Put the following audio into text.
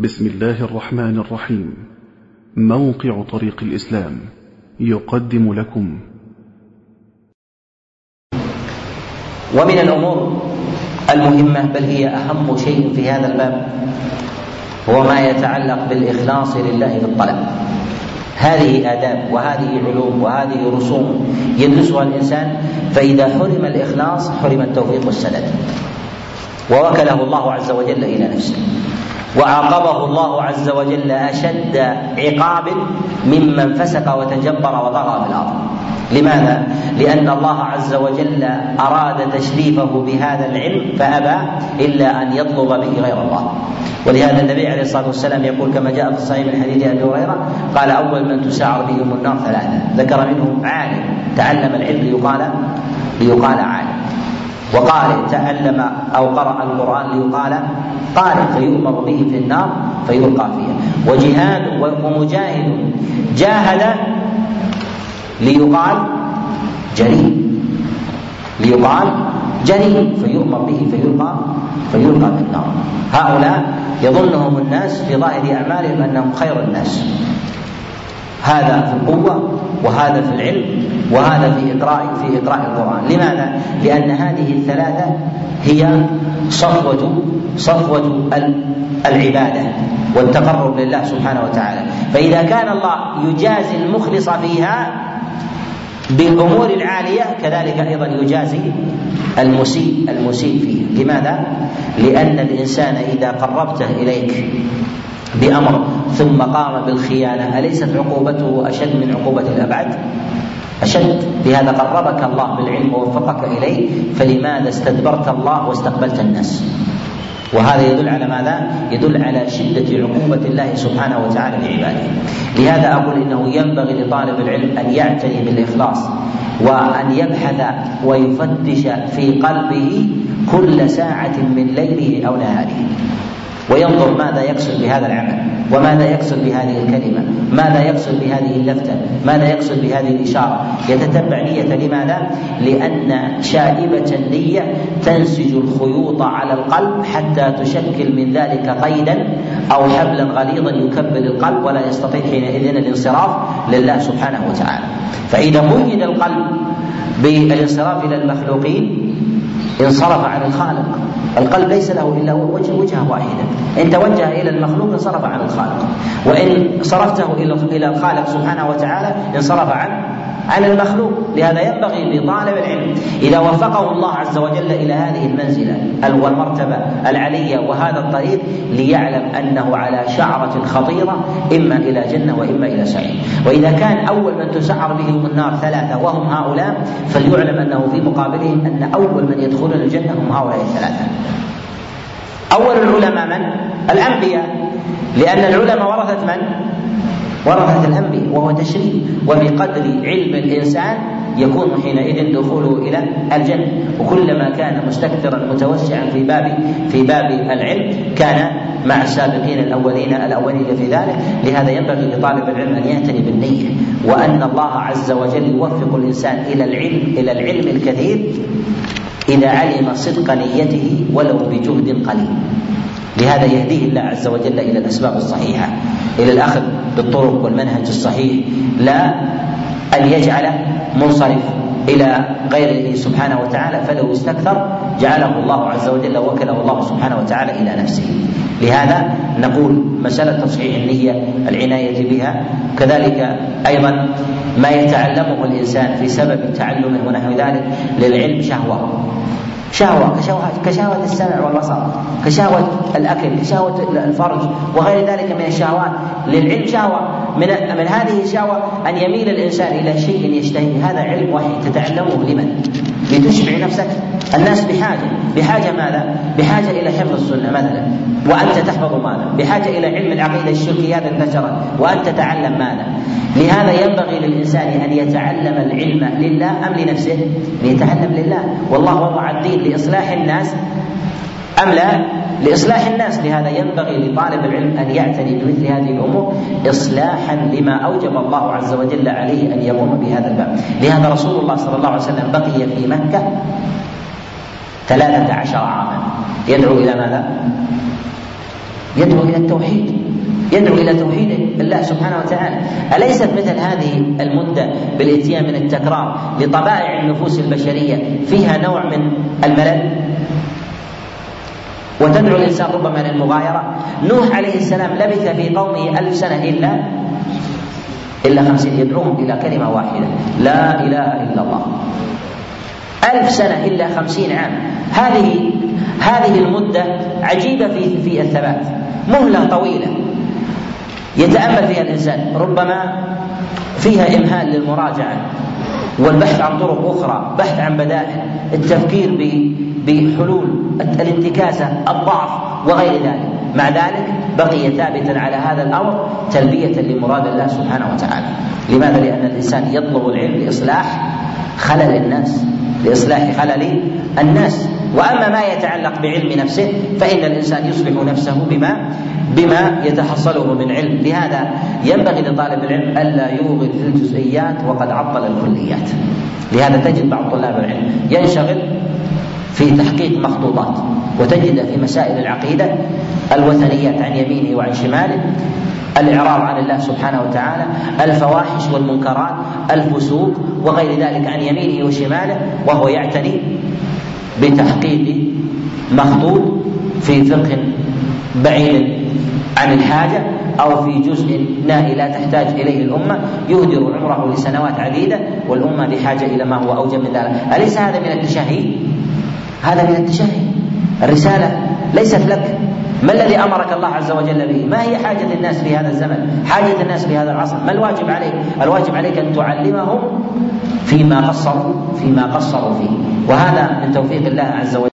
بسم الله الرحمن الرحيم. موقع طريق الإسلام يقدم لكم. ومن الأمور المهمة بل هي أهم شيء في هذا الباب هو ما يتعلق بالإخلاص لله في الطلب. هذه آداب وهذه علوم وهذه رسوم يدرسها الإنسان فإذا حرم الإخلاص حرم التوفيق والسداد. ووكله الله عز وجل إلى نفسه. وعاقبه الله عز وجل أشد عقاب ممن فسق وتجبر وطغى في الأرض. لماذا؟ لأن الله عز وجل أراد تشريفه بهذا العلم فأبى إلا أن يطلب به غير الله. ولهذا النبي عليه الصلاة والسلام يقول كما جاء في الصحيح من حديث أبي هريرة قال أول من تسعر بهم النار ثلاثة. ذكر منهم عالم تعلم العلم ليقال ليقال عالم. وقال تعلم أو قرأ القرآن ليقال قارئ فيؤمر به في النار فيلقى فيها. وجهاد ومجاهد جاهد ليقال جريء. ليقال جريء فيؤمر به فيلقى فيلقى في النار. هؤلاء يظنهم الناس في ظاهر أعمالهم أنهم خير الناس. هذا في القوة وهذا في العلم وهذا في إقراء في إقراء القرآن، لماذا؟ لأن هذه الثلاثة هي صفوة صفوة العبادة والتقرب لله سبحانه وتعالى، فإذا كان الله يجازي المخلص فيها بالأمور العالية كذلك أيضا يجازي المسيء المسيء فيه، لماذا؟ لأن الإنسان إذا قربته إليك بأمر ثم قام بالخيانة أليست عقوبته أشد من عقوبة الأبعد أشد لهذا قربك الله بالعلم ووفقك إليه فلماذا استدبرت الله واستقبلت الناس وهذا يدل على ماذا؟ يدل على شدة عقوبة الله سبحانه وتعالى لعباده. لهذا أقول إنه ينبغي لطالب العلم أن يعتني بالإخلاص وأن يبحث ويفتش في قلبه كل ساعة من ليله أو نهاره. وينظر ماذا يقصد بهذا العمل وماذا يقصد بهذه الكلمة؟ ماذا يقصد بهذه اللفتة؟ ماذا يقصد بهذه الإشارة؟ يتتبع نية لماذا؟ لأن شائبة النية تنسج الخيوط على القلب حتى تشكل من ذلك قيدا أو حبلا غليظا يكبل القلب ولا يستطيع حينئذ الانصراف لله سبحانه وتعالى. فإذا قيد القلب بالانصراف إلى المخلوقين انصرف عن الخالق. القلب ليس له إلا وجه وجهة واحدة. إن توجه إلى المخلوق انصرف عن الخالق. وإن صرفته إلى إلى الخالق سبحانه وتعالى انصرف عن عن المخلوق. لهذا ينبغي لطالب العلم إذا وفقه الله عز وجل إلى هذه المنزلة والمرتبة العلية وهذا الطريق ليعلم أنه على شعرة خطيرة إما إلى جنة وإما إلى سعير. وإذا كان أول من تسعر بهم النار ثلاثة وهم هؤلاء فليعلم أنه في مقابلهم أن أول من يدخلون الجنة هم هؤلاء الثلاثة. أول العلماء من؟ الأنبياء لأن العلماء ورثة من؟ ورثة الأنبياء وهو تشريف وبقدر علم الإنسان يكون حينئذ دخوله إلى الجنة وكلما كان مستكثرا متوسعا في باب في باب العلم كان مع السابقين الأولين الأولين في ذلك. لهذا ينبغي لطالب العلم أن يعتني بالنية وأن الله عز وجل يوفق الإنسان إلى العلم إلى العلم الكثير إذا علم صدق نيته ولو بجهد قليل. لهذا يهديه الله عز وجل إلى الأسباب الصحيحة إلى الأخذ بالطرق والمنهج الصحيح لا أن يجعل منصرف إلى غيره سبحانه وتعالى فلو استكثر جعله الله عز وجل وكله الله سبحانه وتعالى إلى نفسه. لهذا نقول مسألة تصحيح النية العناية بها. كذلك أيضا ما يتعلمه الإنسان في سبب تعلمه ونحو ذلك للعلم شهوة. شهوة كشهوة, كشهوة السمع والبصر كشهوة الأكل كشهوة الفرج وغير ذلك من الشهوات. للعلم شهوة. من من هذه الشهوة أن يميل الإنسان إلى شيء يشتهيه هذا علم وحي تتعلمه لمن؟ لتشبع نفسك الناس بحاجة بحاجة ماذا؟ بحاجة إلى حفظ السنة مثلا وأنت تحفظ ماذا؟ بحاجة إلى علم العقيدة الشركيات انتشرت وأنت تتعلم ماذا؟ لهذا ينبغي للإنسان أن يتعلم العلم لله أم لنفسه؟ ليتعلم لله والله وضع الدين لإصلاح الناس أم لا؟ لإصلاح الناس. لهذا ينبغي لطالب العلم أن يعتني بمثل هذه الأمور إصلاحا لما أوجب الله عز وجل عليه أن يقوم بهذا الباب. لهذا رسول الله صلى الله عليه وسلم بقي في مكة ثلاثة عشر عاما. يدعو إلى ماذا؟ يدعو إلى التوحيد. يدعو إلى توحيد الله سبحانه وتعالى. أليست مثل هذه المدة بالإتيان من التكرار لطبائع النفوس البشرية فيها نوع من الملل؟ وتدعو الإنسان ربما للمغايرة نوح عليه السلام لبث في قومه ألف سنة إلا إلا خمسين يدعوهم إلى كلمة واحدة لا إله إلا الله. ألف سنة إلا خمسين عام. هذه هذه المدة عجيبة في في الثبات مهلة طويلة. يتأمل فيها الإنسان ربما فيها إمهال للمراجعة والبحث عن طرق أخرى بحث عن بدائل التفكير بحلول الانتكاسة الضعف وغير ذلك. مع ذلك بقي ثابتا على هذا الأمر تلبية لمراد الله سبحانه وتعالى. لماذا؟ لأن الإنسان يطلب العلم لإصلاح خلل الناس لإصلاح خلل الناس. وأما ما يتعلق بعلم نفسه فإن الإنسان يصلح نفسه بما بما يتحصله من علم. لهذا ينبغي لطالب العلم ألا يوغل في الجزئيات وقد عطل الكليات. لهذا تجد بعض طلاب العلم ينشغل في تحقيق مخطوطات وتجد في مسائل العقيدة الوثنيات عن يمينه وعن شماله الإعراض عن الله سبحانه وتعالى الفواحش والمنكرات الفسوق وغير ذلك عن يمينه وشماله وهو يعتني بتحقيق مخطوط في فقه بعيد عن الحاجة أو في جزء نائي لا تحتاج إليه الأمة يهدر عمره لسنوات عديدة والأمة بحاجة إلى ما هو أوجب من ذلك أليس هذا من التشهي؟ هذا من التشهي الرسالة ليست لك ما الذي أمرك الله عز وجل به؟ ما هي حاجة الناس في هذا الزمن؟ حاجة الناس في هذا العصر، ما الواجب عليك؟ الواجب عليك أن تعلمهم فيما قصروا فيما قصروا فيه، وهذا من توفيق الله عز وجل